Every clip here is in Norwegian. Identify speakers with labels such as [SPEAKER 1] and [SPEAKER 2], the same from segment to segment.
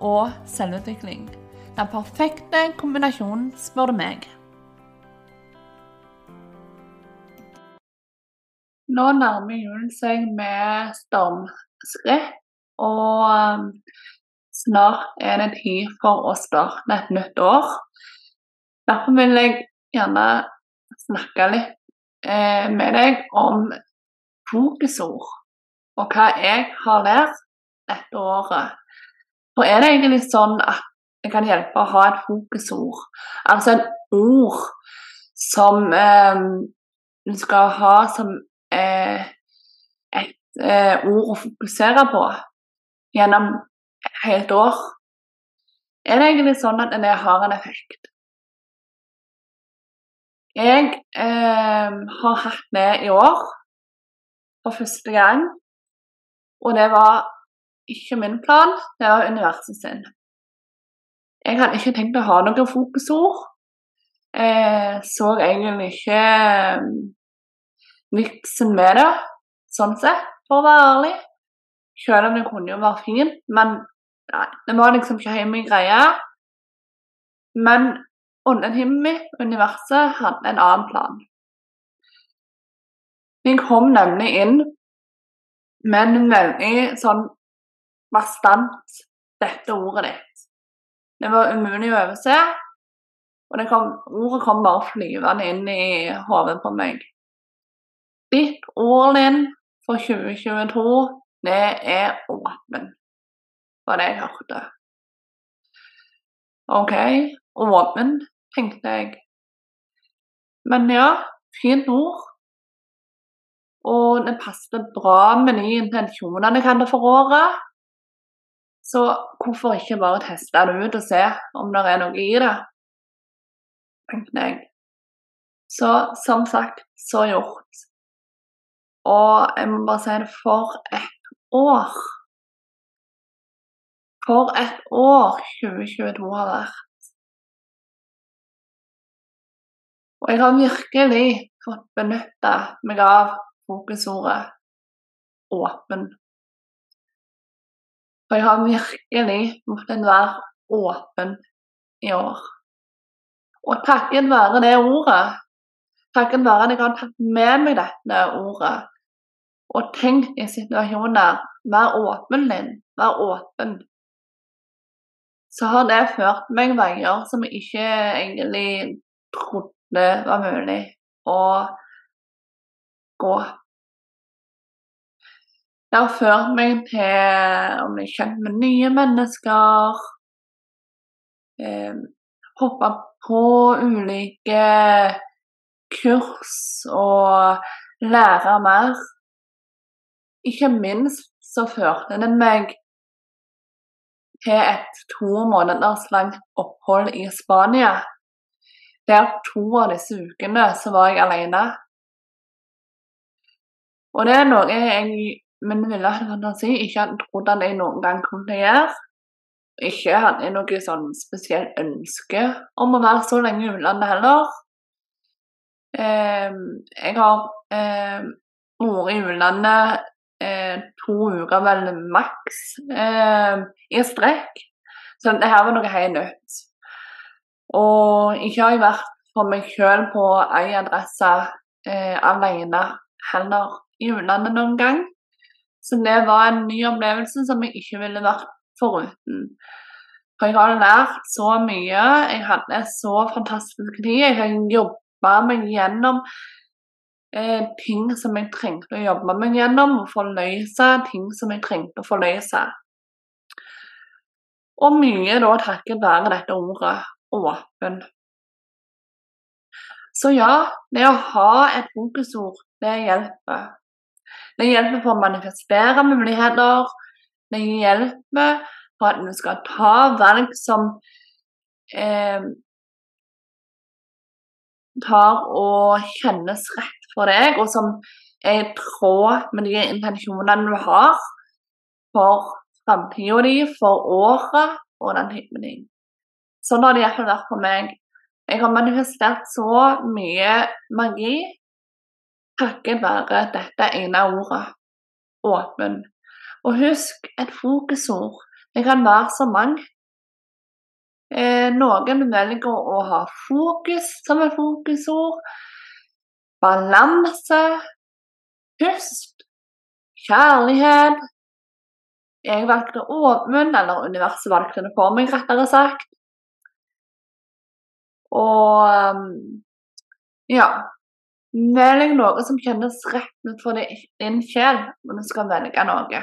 [SPEAKER 1] og selvutvikling. Den perfekte kombinasjonen, spør du meg. Nå nærmer julen seg med stormskritt, og um, snart er det tid for å starte et nytt år. Derfor vil jeg gjerne snakke litt eh, med deg om fokusord, og hva jeg har lært dette året. For er det egentlig sånn at det kan hjelpe å ha et fokusord, altså et ord som eh, du skal ha som eh, et eh, ord å fokusere på gjennom et helt år? Er det egentlig sånn at det har en effekt? Jeg eh, har hatt med i år for første gang, og det var ikke min plan, det var universet sin. Jeg hadde ikke tenkt å ha noen fokusord. Jeg så egentlig ikke vitsen med det, sånn sett, for å være ærlig. Selv om det kunne jo være fint, men nei, det var liksom ikke helt min greie. Men åndetimen mitt, universet, hadde en annen plan. Jeg kom nemlig inn med en veldig sånn bastant dette ordet ditt. Det var umulig å overse, og kom, ordet kom bare flyvende inn i hodet på meg. Ditt ord, Linn, for 2022, det er åpen, var det jeg hørte. OK, åpen, tenkte jeg. Men ja, fint ord. Og det passet bra med ny intensjoner jeg hadde for året. Så hvorfor ikke bare teste det ut og se om det er noe i det, tenkte jeg. Så som sagt, så gjort. Og jeg må bare si det for et år. For et år 2022 har vært. Og jeg har virkelig fått benytte meg av fokusordet åpen. For jeg har virkelig måttet være åpen i år. Og takket være det ordet, takket være at jeg har tatt med meg dette ordet og tenkt i situasjoner Vær åpen, Linn. Vær åpen. Så har det ført meg veier som jeg ikke egentlig trodde var mulig å gå. Det har ført meg til å bli kjent med nye mennesker. Eh, Hoppe på ulike kurs og lære mer. Ikke minst så førte det meg til et to måneders langt opphold i Spania. Der to av disse ukene så var jeg alene. Og det er noe jeg men ville fantasi ikke hadde trodd at jeg noen gang kom til å gjøre. Ikke hadde jeg noe sånn spesielt ønske om å være så lenge i utlandet heller. Eh, jeg har eh, vært i utlandet eh, to uker vel maks eh, i strekk. Så det her var noe helt nytt. Og ikke har jeg vært for meg sjøl på ei adresse eh, alene heller i utlandet noen gang. Så det var en ny opplevelse som jeg ikke ville vært foruten. For jeg har lært så mye. Jeg hadde så fantastisk tid. Jeg har jobba meg gjennom eh, ting som jeg trengte å jobbe meg gjennom, og forløse ting som jeg trengte å forløse. Og mye da takket være dette ordet åpen. Så ja, det å ha et fokusord, det hjelper. Det hjelper for å manifestere muligheter. Det hjelper for at du skal ta valg som eh, tar og kjennes rett for deg, og som er i tråd med de intensjonene du har for framtida di, for året og den typen ting. Sånn har det iallfall vært for meg. Jeg har manifestert så mye magi takket være dette ene ordet åpen. Og husk, et fokusord det kan være så mange. Eh, noen velger å ha fokus som et fokusord. Balanse, pust, kjærlighet. Jeg valgte åpen, eller universet valgte det for meg, rettere sagt. Og um, ja Velg noe som kjennes rett ut for din sjel når du skal velge noe.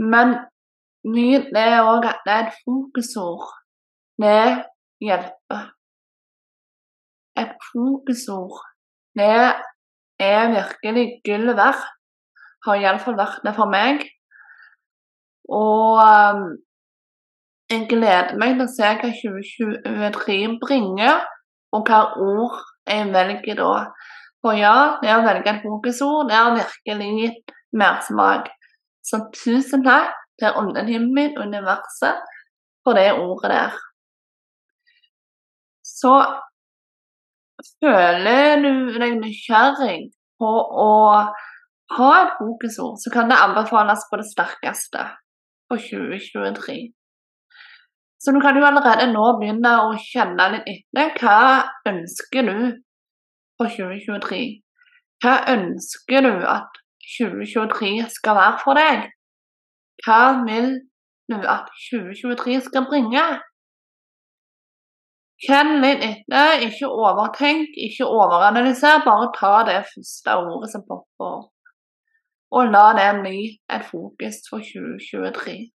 [SPEAKER 1] Men mye er òg at det er et fokusord. Det hjelper. Et fokusord. Det er virkelig gull verdt. Har iallfall vært det for meg. Og um, jeg gleder meg til å se hva 2023 bringer, og hva ord jeg velger da. For ja, det å velge et fokusord, det har virkelig gitt mersmak. Så tusen takk til åndehimmelen, himmel, universet, for det ordet der. Så føler du deg nysgjerrig på å ha et fokusord, så kan det anbefales på det sterkeste for 2023. Så du kan jo allerede nå begynne å kjenne litt etter. Hva ønsker du for 2023? Hva ønsker du at 2023 skal være for deg? Hva vil du at 2023 skal bringe? Kjenn litt etter, ikke overtenk, ikke overanalyser. Bare ta det første ordet som popper og la det bli et fokus for 2023.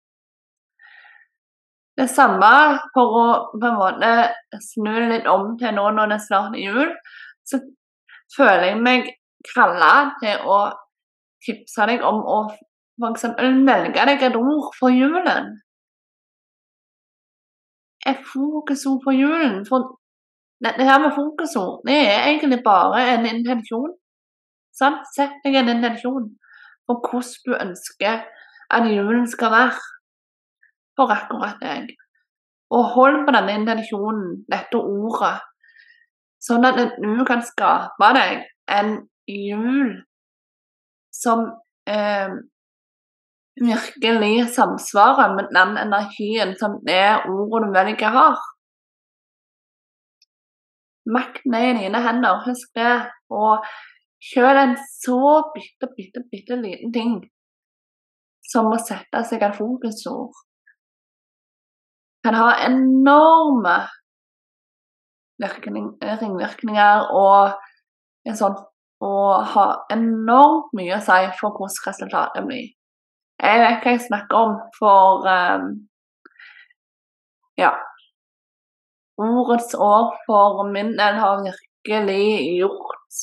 [SPEAKER 1] Det samme for å på en måte snu litt om til nå når det snart er jul, så føler jeg meg kalla til å tipse deg om å f.eks. velge deg et ord for julen. Et fokusord for julen. For dette her med fokusord, det er egentlig bare en intensjon. Sant? Sett deg en intensjon for hvordan du ønsker at julen skal være for akkurat deg. Og hold på denne intensjonen, dette ordet, sånn at du kan skape deg en jul som eh, virkelig samsvarer med den energien som det ordet du velger har. Makten er i dine hender, husk det. Og selv en så bitte, bitte, bitte liten ting som å sette seg et fokusord kan ha enorme ringvirkninger og sånn og ha enormt mye å si for hvordan resultatet blir. Jeg vet hva jeg snakker om, for um, ja Årets år for min del har virkelig gjort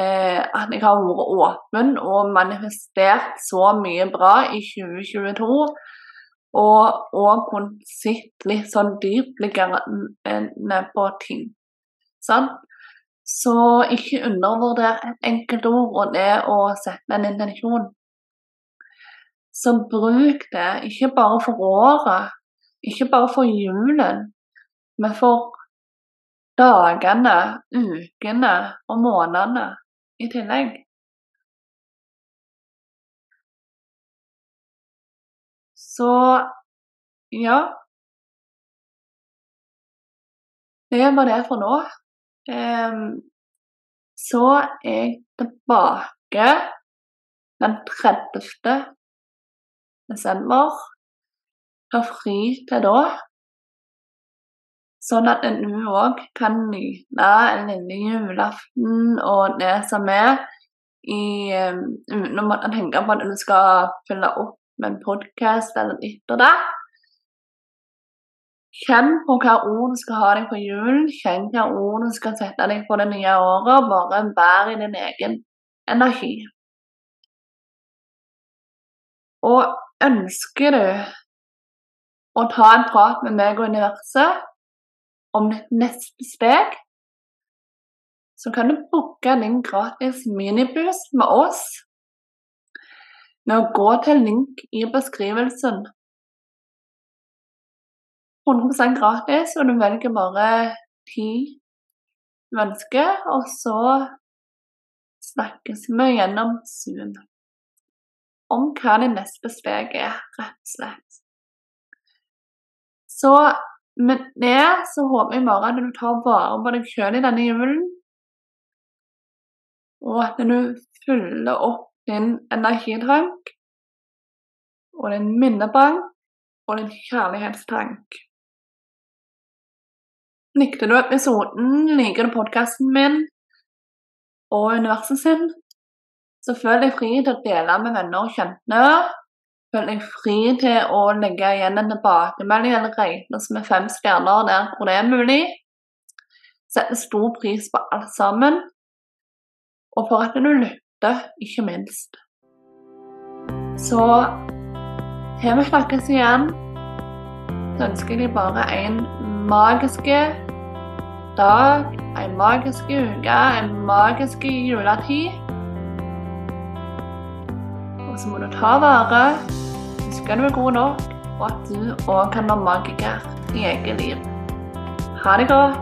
[SPEAKER 1] eh, at jeg har vært åpen og manifestert så mye bra i 2022 og òg kunne sett litt sånn dypliggende på ting. Sånn? Så ikke undervurder et enkelt ord og det å sette en intensjon. Så bruk det, ikke bare for året, ikke bare for julen, men for dagene, ukene og månedene i tillegg. Så ja. Det var det for nå. Um, så er jeg tilbake den 30. desember. Har fri til da. Sånn at du òg kan nyte en lille julaften og det som er, um, uten å måtte tenke på at du skal fylle opp med en podkast eller etter det. Kjenn på hva ord du skal ha deg på julen. Kjenn hva ord du skal sette deg på det nye året. Bare vær i din egen energi. Og ønsker du å ta en prat med meg og universet om ditt neste steg, så kan du booke din gratis minibus med oss med å gå til link i beskrivelsen. 100 gratis, og du velger bare ti du og så snakkes vi gjennom Zoom om hva det neste steg er, rett og slett. Så med det så håper jeg bare at du tar vare på deg sjøl i denne julen, og at du fyller opp din energitank og din minnebank og din kjærlighetstank. Likte du episoden, liker du podkasten min og universet sin, så føl deg fri til å dele med venner og kjente. Føl deg fri til å legge igjen en tilbakemelding eller regne oss med fem stjerner der hvor det er mulig. Setter stor pris på alt sammen. Og for at du lytter, ikke minst. Så til vi snakkes igjen, så ønsker jeg deg bare en magisk dag, en magisk uke, en magisk juletid så må du ta vare, huske du er god nok, og at du òg kan være magiker i eget liv. Det.